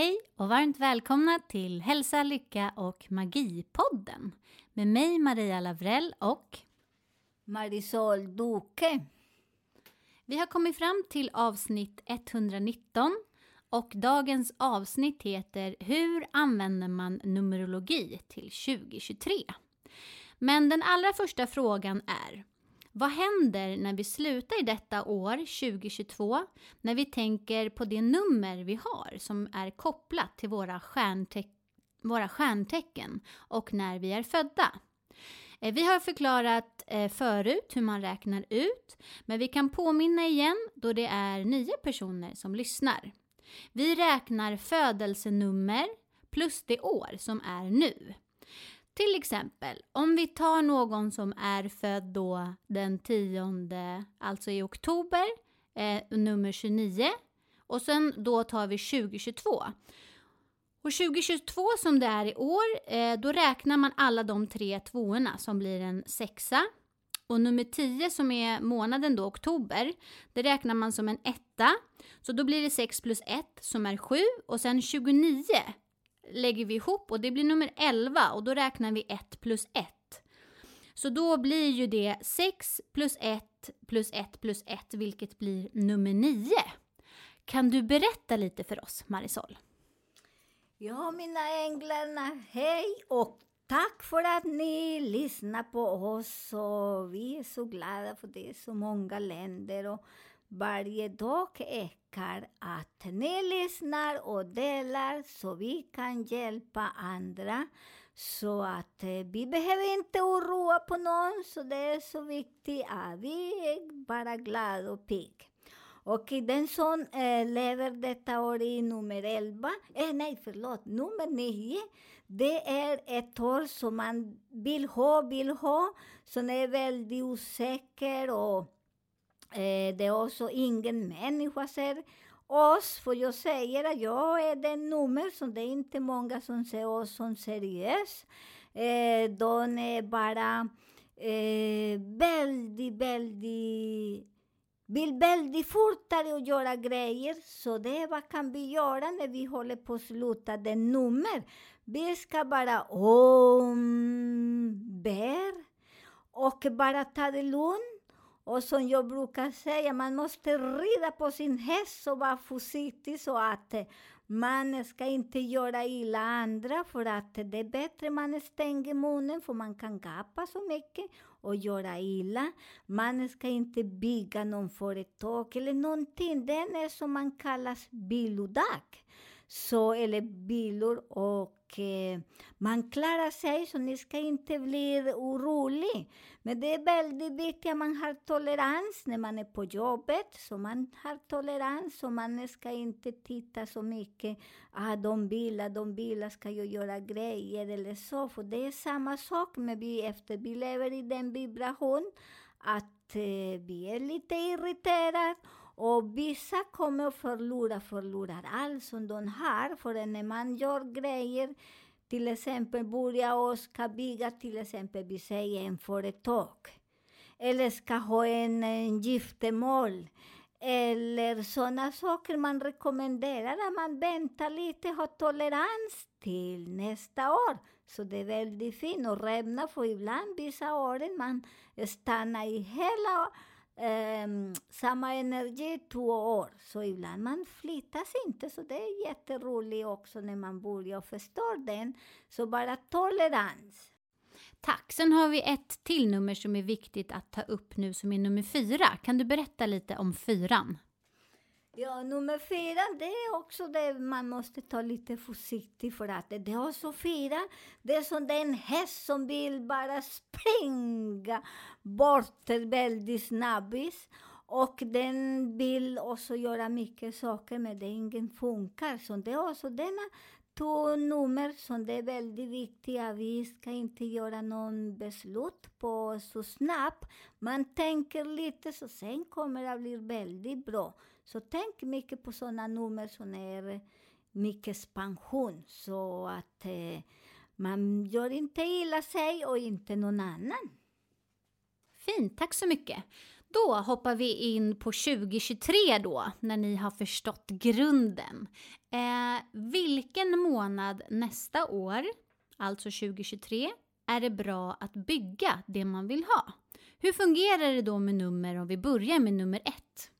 Hej och varmt välkomna till Hälsa, Lycka och Magipodden med mig Maria Lavrell och Marisol Duque. vi har kommit fram till avsnitt 119 och dagens avsnitt heter Hur använder man Numerologi till 2023? Men den allra första frågan är vad händer när vi slutar i detta år, 2022, när vi tänker på det nummer vi har som är kopplat till våra, stjärnte- våra stjärntecken och när vi är födda? Eh, vi har förklarat eh, förut hur man räknar ut, men vi kan påminna igen då det är nio personer som lyssnar. Vi räknar födelsenummer plus det år som är nu. Till exempel, om vi tar någon som är född då den 10, alltså i oktober, eh, nummer 29, och sen då tar vi 2022. Och 2022 som det är i år, eh, då räknar man alla de tre tvåorna som blir en sexa. Och nummer 10 som är månaden då, oktober, det räknar man som en etta. Så då blir det 6 plus 1 som är 7 och sen 29 lägger vi ihop och det blir nummer 11 och då räknar vi 1 plus 1. Så då blir ju det 6 plus 1 plus 1 plus 1 vilket blir nummer 9. Kan du berätta lite för oss Marisol? Ja, mina änglarna, hej och tack för att ni lyssnar på oss. Och vi är så glada för det är så många länder och varje dag ökar att ni lyssnar och delar så vi kan hjälpa andra. Så att eh, vi behöver inte oroa på någon, så det är så viktigt att vi är bara glada och pigga. Och den som eh, lever detta år i nummer 11, eh, nej förlåt, nummer 9, det är ett år som man vill ha, vill ha, som är väldigt osäker och eh, det är också ingen människa ser oss, för jag säger att jag är den nummer som det är inte många som ser oss som seriös. Eh, de är bara eh, väldigt, väldigt vill väldigt fortare att göra grejer. Så det är vad kan vi göra när vi håller på att sluta den nummer? Vi ska bara omber och bara ta det lugnt. Och som jag brukar säga, man måste rida på sin häst och vara försiktig så att man ska inte göra illa andra för att det är bättre man stänger munnen för man kan gapa så mycket och göra illa. Man ska inte bygga någon företag eller någonting. Den är som man kallas bilodag. Så, eller bilor och man klarar sig så ni ska inte bli oroliga. Men det är väldigt viktigt att man har tolerans när man är på jobbet. Så man har tolerans och man ska inte titta så mycket. Ah, de bilar, de bilar ska ju göra grejer eller så. För det är samma sak med vi efter vi lever i den vibration att eh, vi är lite irriterade och vissa kommer att förlora, förlorar allt som de har. För när man gör grejer, till exempel börja och ska bygga till exempel, vi säger en företag. Eller ska ha en, en giftermål. Eller sådana saker man rekommenderar att man väntar lite, har tolerans till nästa år. Så det är väldigt fint att rämna, för ibland vissa åren man stannar i hela Ehm, samma energi två år. Så ibland man flyttas inte, så det är jätteroligt också när man börjar förstå den. Så bara tolerans. Tack. Sen har vi ett till nummer som är viktigt att ta upp nu som är nummer fyra. Kan du berätta lite om fyran? Ja, nummer fyra, det är också det man måste ta lite försiktigt för att det är också fyra, det är som det är en häst som vill bara springa bort väldigt snabbis. Och den vill också göra mycket saker, men det ingen funkar. Så det är också denna två nummer som det är väldigt viktiga. Vi ska inte göra någon beslut på så snabbt. Man tänker lite, så sen kommer det att bli väldigt bra. Så tänk mycket på sådana nummer som är mycket expansion, så att eh, man gör inte illa sig och inte någon annan. Fint, tack så mycket. Då hoppar vi in på 2023 då, när ni har förstått grunden. Eh, vilken månad nästa år, alltså 2023, är det bra att bygga det man vill ha? Hur fungerar det då med nummer om vi börjar med nummer ett?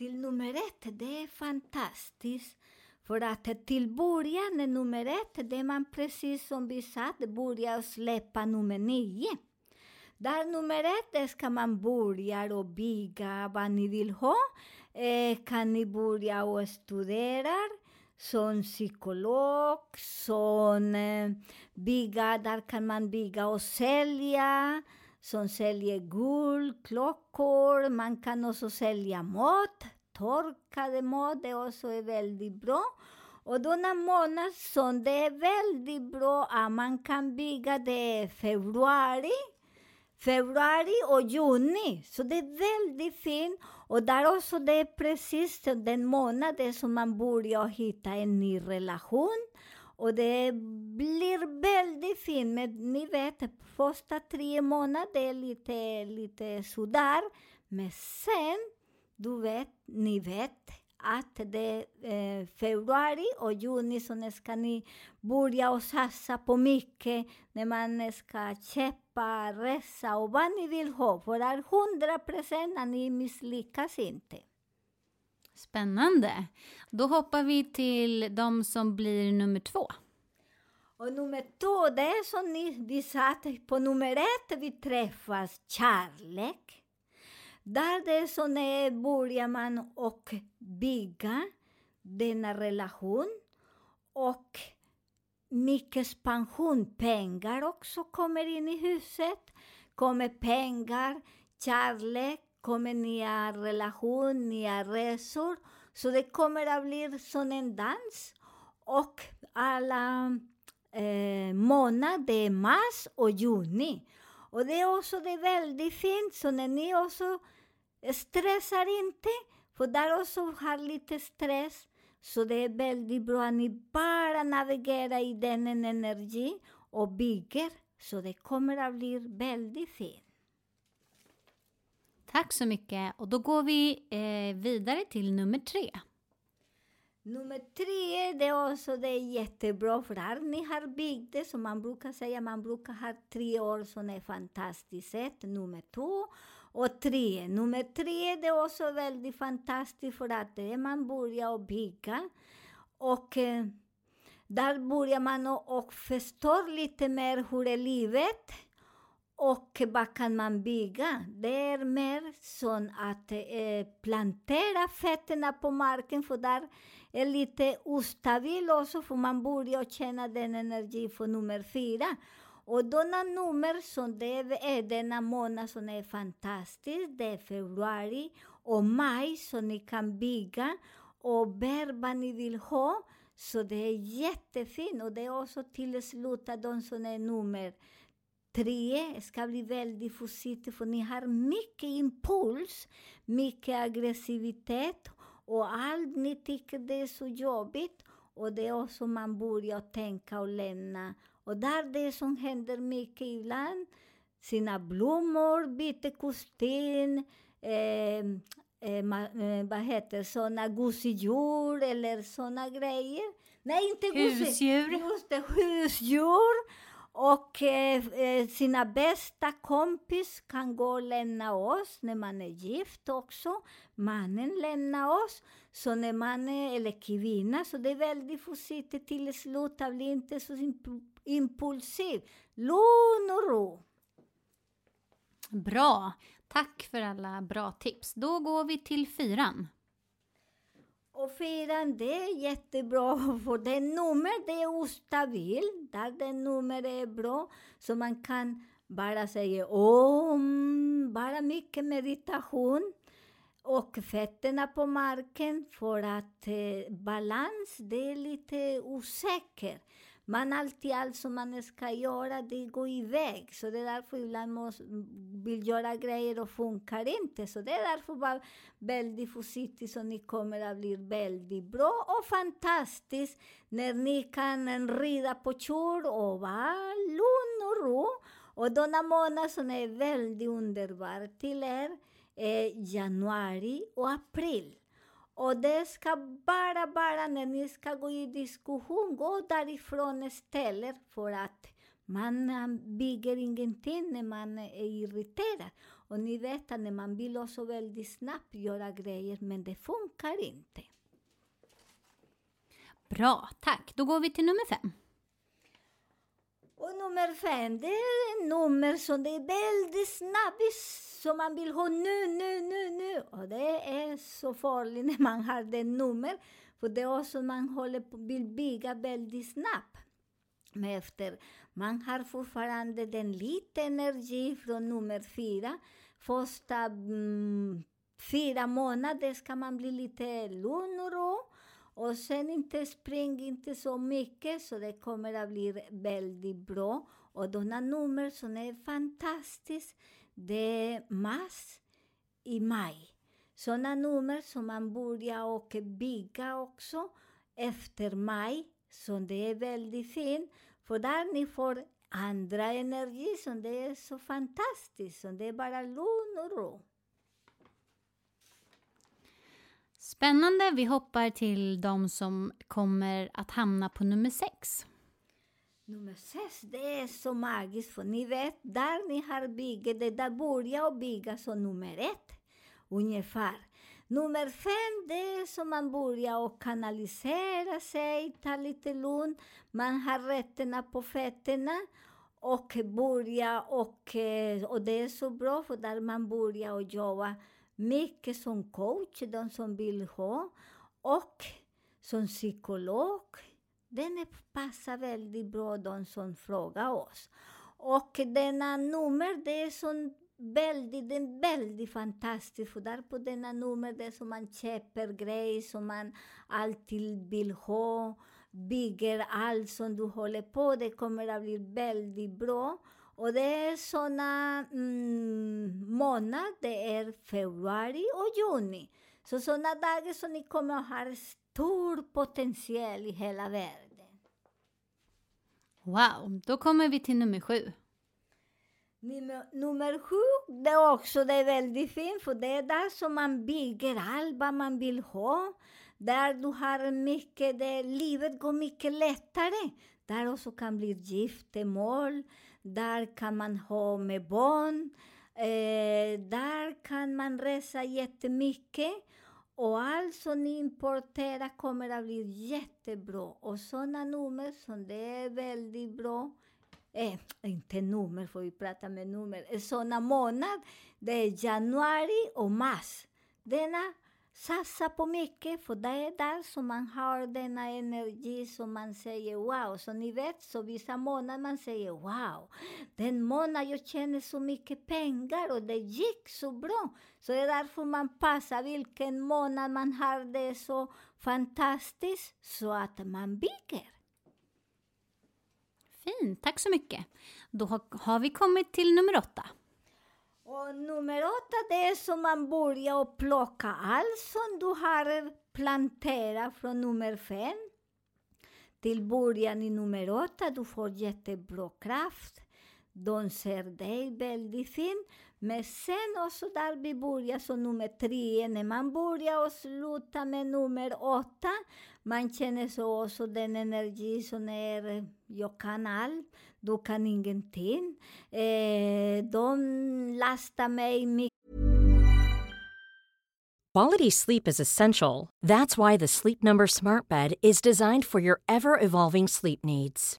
Till nummer ett, det är fantastiskt. För att till början, nummer ett, det man precis som vi sa, börjar släppa nummer nio. Där nummer ett ska man börja och bygga vad ni vill ha. Eh, kan ni börja och studera som psykolog, som eh, bygga, där kan man bygga och sälja, som säljer guld, klockor, man kan också sälja mat, torkade mat, det också är väldigt bra. Och denna månad som det är väldigt bra att man kan bygga, det är februari, februari och juni. Så det är väldigt fint. Och där också det är precis den månaden som man börjar hitta en ny relation. Och det blir väldigt fint. Men ni vet, första tre månader är lite, lite sådär. Men sen, du vet, ni vet att det är eh, februari och juni så ska ni börja och satsa på mycket när man ska köpa, resa och vad ni vill ha. För att hundra procent att ni misslyckas inte. Spännande. Då hoppar vi till de som blir nummer två. Och nummer två, det är som ni, vi sa, på nummer ett vi träffas kärlek. Där det är så när börjar man och bygga denna relation och mycket expansion, pengar också kommer in i huset. Kommer pengar, kärlek, kommer nya relation, nya resor. Så det kommer att bli som en dans. Och alla eh, månader, är mars och juni. Och det är också det är väldigt fint, så när ni också stressar inte, för där också har lite stress, så det är väldigt bra att ni bara navigerar i den energin och bygger, så det kommer att bli väldigt fint. Tack så mycket. Och då går vi eh, vidare till nummer tre. Nummer tre, det är också det är jättebra för här ni har byggt det, som man brukar säga, man brukar ha tre år som är fantastiskt Ett, Nummer två och tre. Nummer tre, det är också väldigt fantastiskt för att det är man börjar och bygga. Och eh, där börjar man och, och förstår lite mer hur är livet och vad kan man bygga? Det är mer som att eh, plantera fötterna på marken, för där är lite ostabil också, för man börjar känna den energi för nummer fyra. Och denna nummer som det är denna månad som är fantastisk, det är februari och maj, så ni kan bygga och bär vad ni vill ha. Så det är jättefint och det är också till slut de som är nummer tre ska bli väldigt försiktiga för ni har mycket impuls, mycket aggressivitet och allt ni tycker det är så jobbigt och det är också man börjar tänka och lämna. Och där det som händer mycket ibland, sina blommor, byter kostym, eh, eh, eh, vad heter såna gosedjur eller såna grejer. Nej, inte gosedjur. Husdjur. Just det, husdjur. Och eh, eh, sina bästa kompis kan gå och lämna oss när man är gift också. Mannen lämnar oss. Så när man är, eller kvinna, så det är väldigt försiktigt till slut. Bli inte så impulsiv. Lugn och ro. Bra. Tack för alla bra tips. Då går vi till fyran. Och fyran, det är jättebra, för det nummer det är ostabil, där det nummer är bra, så man kan bara säga om, bara mycket meditation. Och fötterna på marken, för att eh, balans, det är lite osäker. Man alltid allt som man ska göra, det går iväg. Så det är därför ibland måste, vill göra grejer och funkar inte. Så det är därför var väldigt försiktig, så ni kommer att bli väldigt bra och fantastiskt när ni kan rida på kjol och vara lugn och ro. Och denna månad som är väldigt underbar till er är eh, januari och april. Och det ska bara, bara när ni ska gå i diskussion, gå därifrån istället för att man bygger ingenting när man är irriterad. Och ni vet att när man vill också väldigt snabbt göra grejer, men det funkar inte. Bra, tack. Då går vi till nummer fem. Och nummer fem, det är ett nummer som det är väldigt snabbt som man vill ha nu, nu, nu, nu. Och det är så farligt när man har det nummer, för det är också man håller på, vill bygga väldigt snabbt. Men efter, man har fortfarande den lite energi från nummer fyra. Första mm, fyra månader ska man bli lite lugn och ro. Och sen inte spring inte så mycket, så det kommer att bli väldigt bra. Och denna nummer som är fantastiskt, det är mars i maj. Sådana nummer som man börjar och bygga också efter maj, så det är väldigt fint. För där ni får andra energi som det är så fantastiskt, som det är bara lugn och ro. Spännande. Vi hoppar till de som kommer att hamna på nummer sex. Nummer sex, det är så magiskt, för ni vet, där ni har byggt, det där börjar att bygga som nummer ett, ungefär. Nummer fem, det är som man börjar att kanalisera sig, ta lite lugn, man har rötterna på fötterna och börja och, eh, och det är så bra för där man börjar att jobba mycket som coach, de som vill ha, och som psykolog. Den passar väldigt bra, de som frågar oss. Och denna nummer, det är sån väldigt, den är väldigt fantastiskt, för där på denna nummer, det är som man köper grejer som man alltid vill ha, bygger allt som du håller på, det kommer att bli väldigt bra. Och det är såna mm, månader, det är februari och juni. Så såna dagar som ni kommer att ha stor potential i hela världen. Wow, då kommer vi till nummer sju. Nummer, nummer sju, det är också det är väldigt fint, för det är där som man bygger allt vad man vill ha. Där du har mycket, det, livet går mycket lättare. Där också kan bli giftermål, där kan man ha med barn, eh, där kan man resa jättemycket. Och allt som ni importerar kommer att bli jättebra. Och sådana nummer som det är väldigt bra, eh, inte nummer, får vi prata med nummer, eh, sådana månader, det är januari och mars. Denna satsa på mycket, för det är där som man har denna energi som man säger wow. Så ni vet, så vissa månader man säger wow, den månad jag tjänar så mycket pengar och det gick så bra. Så e det är därför man passar vilken månad man har det så fantastiskt, så att man bygger. Fint, tack så mycket. Då har, har vi kommit till nummer åtta. Och nummer åtta, det är som man börjar att plocka allt som du har planterat från nummer fem till början i nummer åtta. Du får jättebra kraft. Sen också där vi börjar nummer tre, när man börjar och slutar med nummer åtta, man känner så också den energi som är, jag kan allt, du kan ingenting. Eh, de lastar mig mycket Quality sleep is essential. That's why the Sleep Number Smart Bed is designed for your ever evolving sleep needs.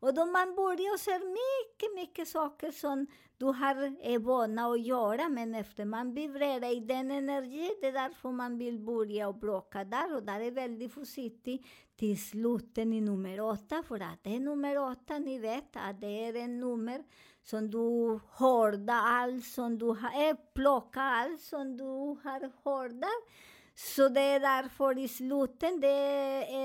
Och då man börjar se mycket, mycket saker som du har är vana att göra, men efter man vibrerar i den energin, det är därför man vill börja och bråka där. Och där är väldigt försiktig till slutet i nummer åtta, för att det är nummer åtta, ni vet att det är en nummer som du hårdar allt som du har, äh, plockar allt som du har hårdat. Så det är därför i slutet det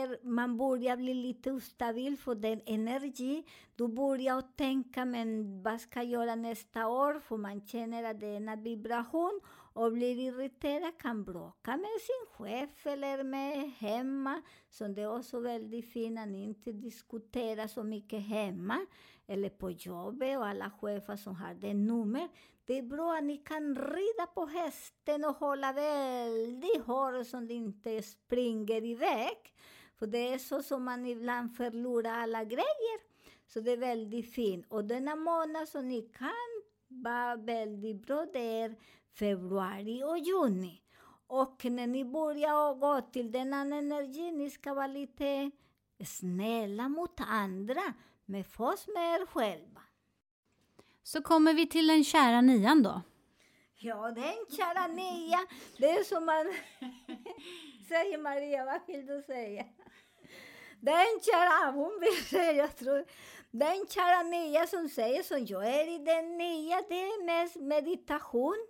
är, man börjar bli lite ustabil för den energi. Du börjar tänka, men vad ska jag göra nästa år? För man känner att det är en vibration och blir irriterad, kan bråka med sin chef eller med hemma. Så det är också väldigt fint att inte diskutera så mycket hemma eller på jobbet och alla chefer som har det nummer. Det är bra att ni kan rida på hästen och hålla väldigt hårt så det inte springer iväg. För det är så som man ibland förlorar alla grejer. Så det är väldigt fint. Och denna månad som ni kan vara väldigt bra, det är februari och juni. Och när ni börjar gå till denna energi, ni ska vara lite snälla mot andra, men först med er själva. Så kommer vi till den kära nian då. Ja, den kära nia, det är som man säger Maria, vad vill du säga? Den kära, hon vill säga, jag tror, den kära nia som säger som jag är i den nia, det är mest meditation.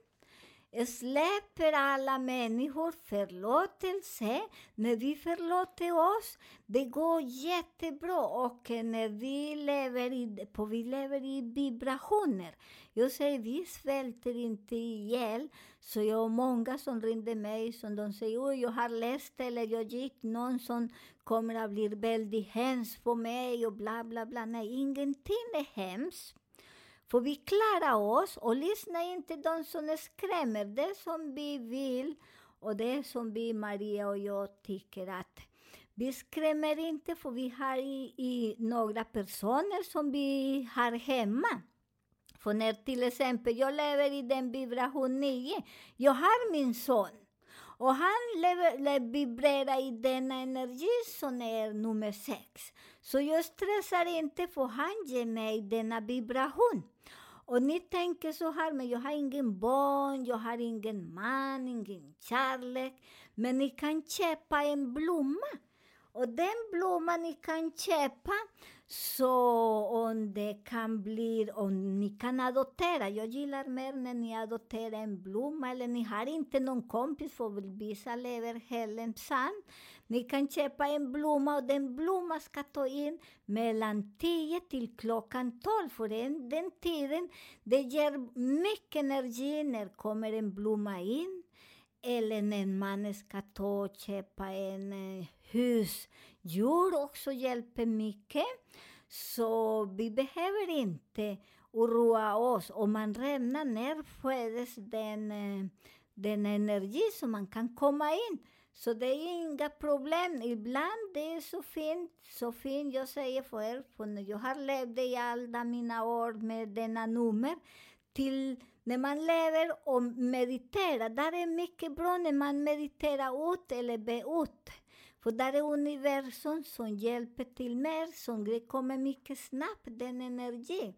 Släpper alla människor förlåtelse. När vi förlåter oss, det går jättebra. Och när vi lever i, på, vi lever i vibrationer. Jag säger, vi svälter inte ihjäl. Så jag har många som ringde mig som de säger, oj, jag har läst eller jag gick någon som kommer att bli väldigt hemsk på mig och bla bla bla. Nej, ingenting är hemskt. För vi klarar oss och lyssna inte de som skrämmer. Det som vi vill och det som vi, Maria och jag, tycker att vi skrämmer inte för vi har i, i några personer som vi har hemma. För när till exempel jag lever i den vibration 9, jag har min son. Och han lever, le, vibrerar i denna energi som är nummer sex. Så jag stressar inte för han ger mig denna vibration. Och ni tänker så här, men jag har ingen barn, jag har ingen man, ingen kärlek. Men ni kan köpa en blomma. Och den blomman ni kan köpa, så om det kan bli, om ni kan adoptera. Jag gillar mer när ni adopterar en blomma, eller ni har inte någon kompis, för vissa lever Hälensand. Ni kan köpa en blomma och den blomman ska ta in mellan 10 till klockan 12. För den, den tiden, det ger mycket energi när kommer en blomma in. Eller när man ska ta och köpa en eh, hus. husdjur också hjälper mycket. Så vi behöver inte oroa oss. Om man rämnar ner föds den, eh, den energi som man kan komma in. Så det är inga problem. Ibland det är så fint, så fint jag säger för er, för jag har levt i alla mina år med denna nummer, till när man lever och mediterar, där är mycket bra när man mediterar ut eller be ut. För där är universum som hjälper till mer, som det kommer mycket snabbt, den energi.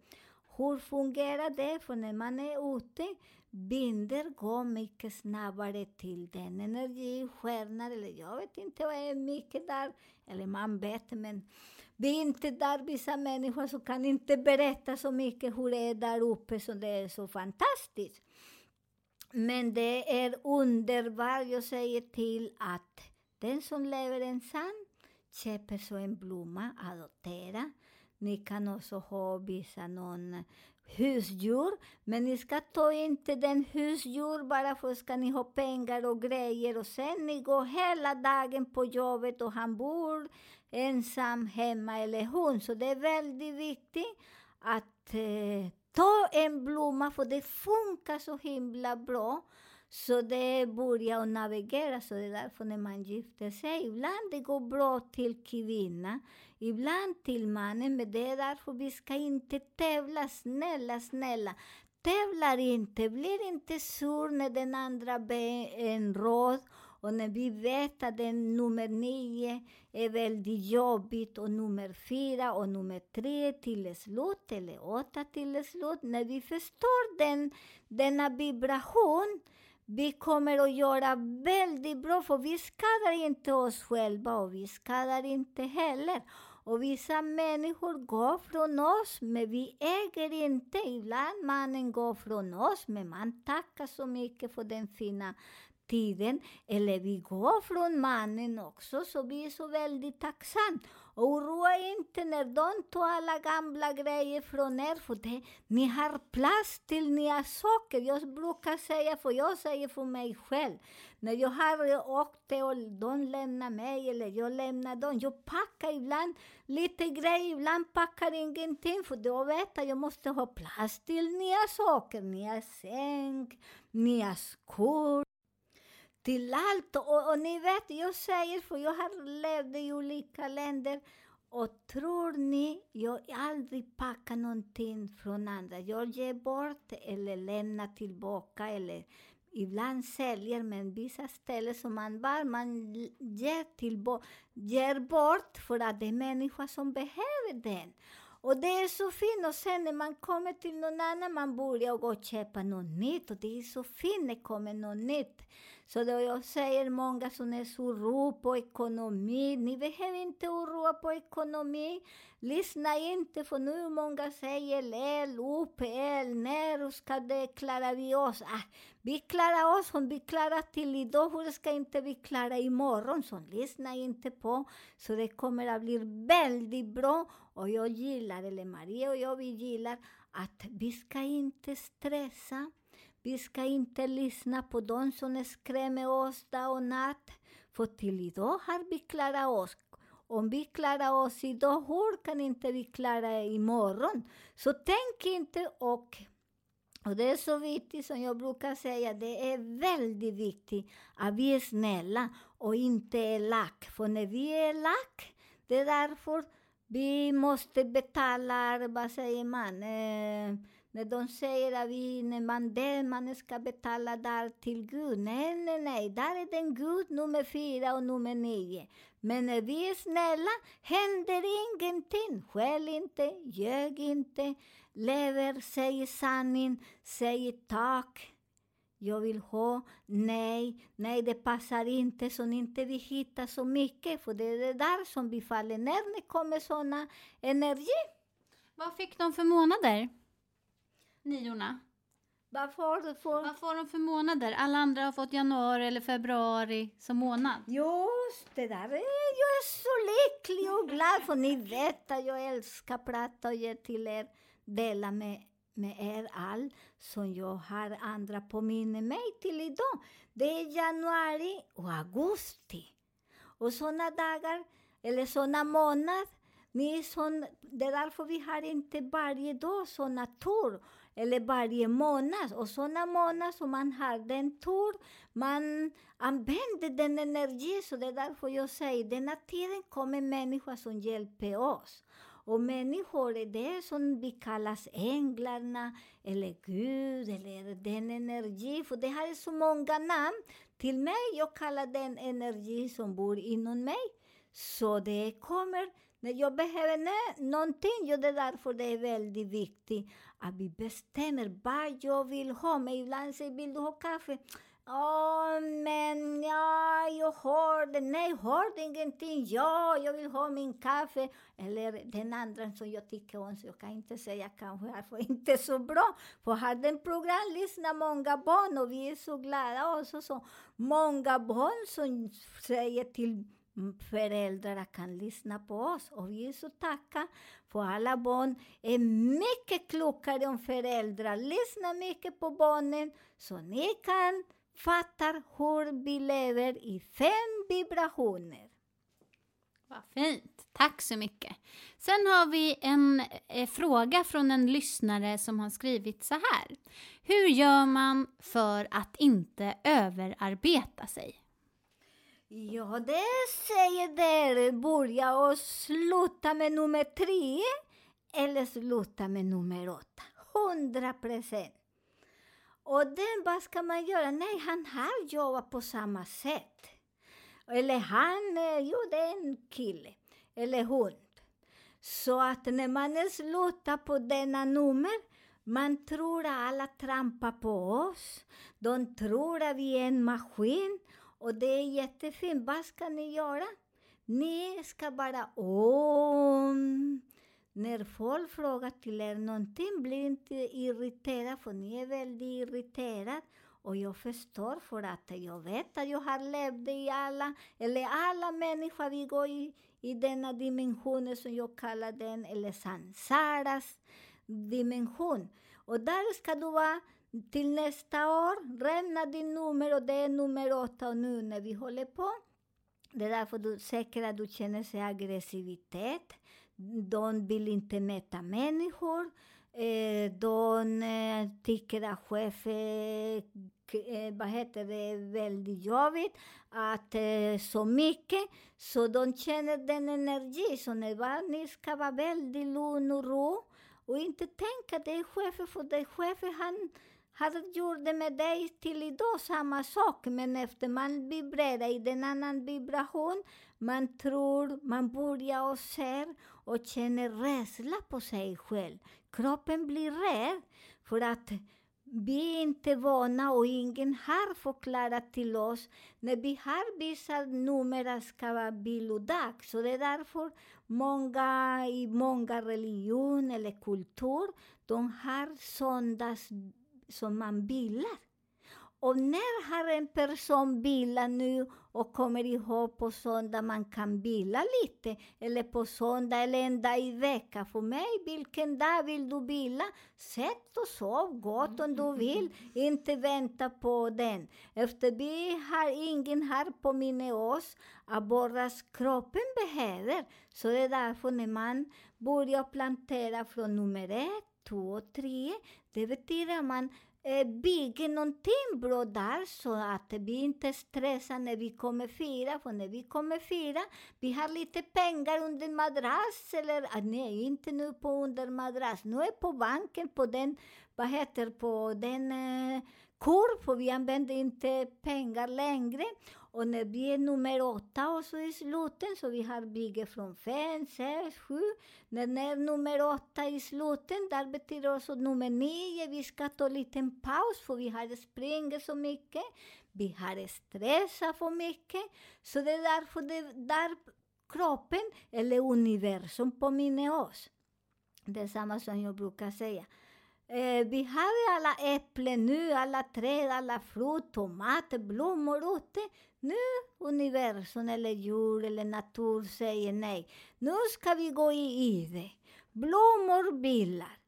Hur fungerar det? För när man är ute, binder går mycket snabbare till den energistjärnan, eller jag vet inte vad är mycket där, eller man vet, men vi är inte där, vissa människor som kan inte berätta så mycket hur det är där uppe, så det är så fantastiskt. Men det är underbart, jag säger till att den som lever ensam köper så en blomma, adoptera. Ni kan också ha vissa någon husdjur, men ni ska ta inte den husdjur bara för ska ni ha pengar och grejer och sen ni går hela dagen på jobbet och han bor ensam hemma eller hon. Så det är väldigt viktigt att eh, ta en blomma för det funkar så himla bra. Så det börjar att navigera, så det är därför när man gifter sig, ibland det går bra till kvinnan, ibland till mannen, men det är därför vi ska inte tävla, snälla, snälla. Tävlar inte, blir inte sur när den andra ber en råd och när vi vet att den nummer nio är väldigt jobbigt och nummer fyra och nummer tre till slut eller åtta till slut, när vi förstår den, denna vibration vi kommer att göra väldigt bra, för vi skadar inte oss själva och vi skadar inte heller. Och vissa människor går från oss, men vi äger inte. Ibland mannen går från oss, men man tackar så mycket för den fina tiden. Eller vi går från mannen också, så vi är så väldigt tacksamma. Oroa inte när de tar alla gamla grejer från er, för det, ni har plats till nya saker. Jag brukar säga, för jag säger för mig själv, när jag har åkt och de lämnar mig, eller jag lämnar dem, jag packar ibland lite grejer, ibland packar ingenting, för då vet jag att jag måste ha plats till nya saker, nya säng, nya skor till allt. Och, och ni vet, jag säger, för jag har levt i olika länder, och tror ni, jag aldrig packar någonting från andra. Jag ger bort eller lämnar tillbaka eller ibland säljer, men vissa ställen som man var, man ger, tillbaka, ger bort för att det är människor som behöver den. Och det är så fint. Och sen när man kommer till någon annan, man börjar gå och köpa något nytt. Och det är så fint när det kommer något nytt. Så då jag säger många som är så oro på ekonomi, ni behöver inte oroa på ekonomi. Lyssna inte, för nu många säger el, UPL, när ska det klara vi oss? Ah, vi klarar oss om vi klarar till idag, hur ska inte vi klara imorgon? Så lyssna inte på, så det kommer att bli väldigt bra. Och jag gillar, eller Maria och jag, vi gillar att vi ska inte stressa. Vi ska inte lyssna på dem som skrämmer oss dag och natt. För till idag har vi klarat oss. Om vi klarar oss idag, hur kan inte vi klara imorgon? Så tänk inte och och det är så viktigt, som jag brukar säga, det är väldigt viktigt att vi är snälla och inte elak. För när vi är elak, det är därför vi måste betala, vad säger man, eh, när de säger att vi, när man dör, man ska betala där till Gud. Nej, nej, nej, där är den Gud nummer fyra och nummer nio. Men när vi är snälla händer ingenting. Skäll inte, ljög inte, lever, säger sanning, säger tack. Jag vill ha, nej, nej det passar inte, så inte vi hittar så mycket, för det är det där som vi faller ner när det kommer såna energi. Vad fick de för månader? Niorna. Varför får... Vad får de för månader? Alla andra har fått januari eller februari som månad. Just det där, är- jag är så lycklig och glad för ni vet att jag älskar att prata och ge till er, dela med, med er all som jag har andra påminner mig till idag. Det är januari och augusti. Och såna dagar, eller såna månader, ni är sån, det är därför vi har inte varje dag såna tur, eller varje månad. Och sådana månader som man har den tur, man använder den energi, så det är därför jag säger, denna tiden kommer människor som hjälper oss. Och människor är det som vi kallas änglarna, eller Gud, eller den energi, för det här är så många namn. Till mig, jag kallar den energi som bor inom mig. Så det kommer, när jag behöver någonting, ja, det är därför det är väldigt viktigt att vi bestämmer vad jag vill ha. Men ibland säger vill du ha kaffe? Ja, men ja, jag har det. Nej, har du ingenting? Ja, jag vill ha min kaffe. Eller den andra som jag tycker om, så jag kan inte säga kanske är inte så bra. För har den program lyssnar många barn och vi är så glada också. Så många barn som säger till föräldrar kan lyssna på oss. Och vi är så tacka för alla barn är mycket klokare än föräldrar. Lyssna mycket på barnen så ni kan fatta hur vi lever i fem vibrationer. Vad fint. Tack så mycket. Sen har vi en eh, fråga från en lyssnare som har skrivit så här. Hur gör man för att inte överarbeta sig? Ja, det säger där. Börja och sluta med nummer tre eller sluta med nummer åtta. Hundra procent. Och den, vad ska man göra? Nej, han har jobbat på samma sätt. Eller han, eh, jo det är en kille. Eller hund. Så att när man slutar på denna nummer, man tror att alla trampar på oss. De tror att vi är en maskin. Och det är jättefint. Vad ska ni göra? Ni ska bara om. När folk frågar till er någonting, bli inte irriterad, för ni är väldigt irriterad. Och jag förstår, för att jag vet att jag har levt i alla, eller alla människor, vi går i, i denna dimensionen som jag kallar den, eller sansaras dimension. Och där ska du vara till nästa år, räkna din nummer och det är nummer åtta och nu när vi håller på. Det är därför du säkert att du känner sig aggressivitet. De vill inte möta människor. Eh, de eh, tycker att chefen, eh, vad heter det, väldigt jobbigt. Att eh, så mycket. Så de känner den energi. Så när ni ska vara väldigt lugn och ro. Och inte tänka det är chefen, för det är chefen han han gjorde med dig till idag samma sak, men efter man vibrerar i den annan vibration, man tror, man börjar och ser och känner rädsla på sig själv. Kroppen blir rädd för att vi är inte vana och ingen har förklarat till oss när vi har vissa nummer att ska vara vilodag. Så det är därför många i många religion eller kultur, de har söndags som man bilar. Och när har en person bildat nu och kommer ihåg på söndag man kan bila lite, eller på söndag eller en dag i veckan. För mig, vilken dag vill du bila? Sätt och sov gott om du vill, inte vänta på den. Efter vi har ingen här påminner oss att bara kroppen behöver. Så det är därför när man börjar plantera från nummer ett, två tre, det betyder att man eh, bygger någonting bra där så att vi inte stressar när vi kommer fira. För när vi kommer fira, vi har lite pengar under madrass eller ah, nej, inte nu på under madrass. Nu är på banken, på den, vad heter på den eh, kurv, för vi använder inte pengar längre. Och när vi är nummer åtta och så i slutet, så vi har bygge från fem, sex, sju. När det är nummer åtta i slutet, där betyder också nummer nio, vi ska ta en liten paus för vi har sprungit så mycket. Vi har stressat för mycket. Så det är därför det, där kroppen, eller universum, påminner oss. Det är samma som jag brukar säga. Eh, vi hade alla äpplen nu, alla träd, alla frukt, tomater, blommor ute. Nu universum eller djur eller natur säger nej. Nu ska vi gå i ide. Blommor bilar.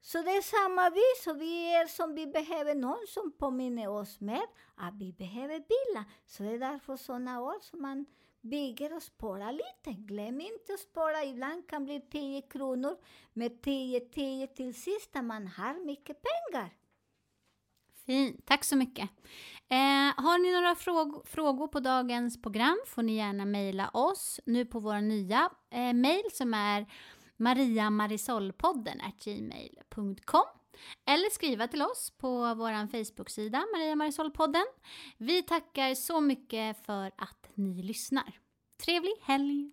Så det är samma vis, så vi är som vi behöver någon som påminner oss med att vi behöver bilar. Så det är därför sådana år som man bygger och sparar lite. Glöm inte att spara. Ibland kan det bli 10 kronor med 10, 10 till sist när man har mycket pengar. Fint, tack så mycket. Eh, har ni några fråg frågor på dagens program får ni gärna mejla oss nu på vår nya eh, mejl som är mariamarisolpodden gmail.com eller skriva till oss på vår Facebook-sida Maria Marisolpodden. Vi tackar så mycket för att ni lyssnar. Trevlig helg!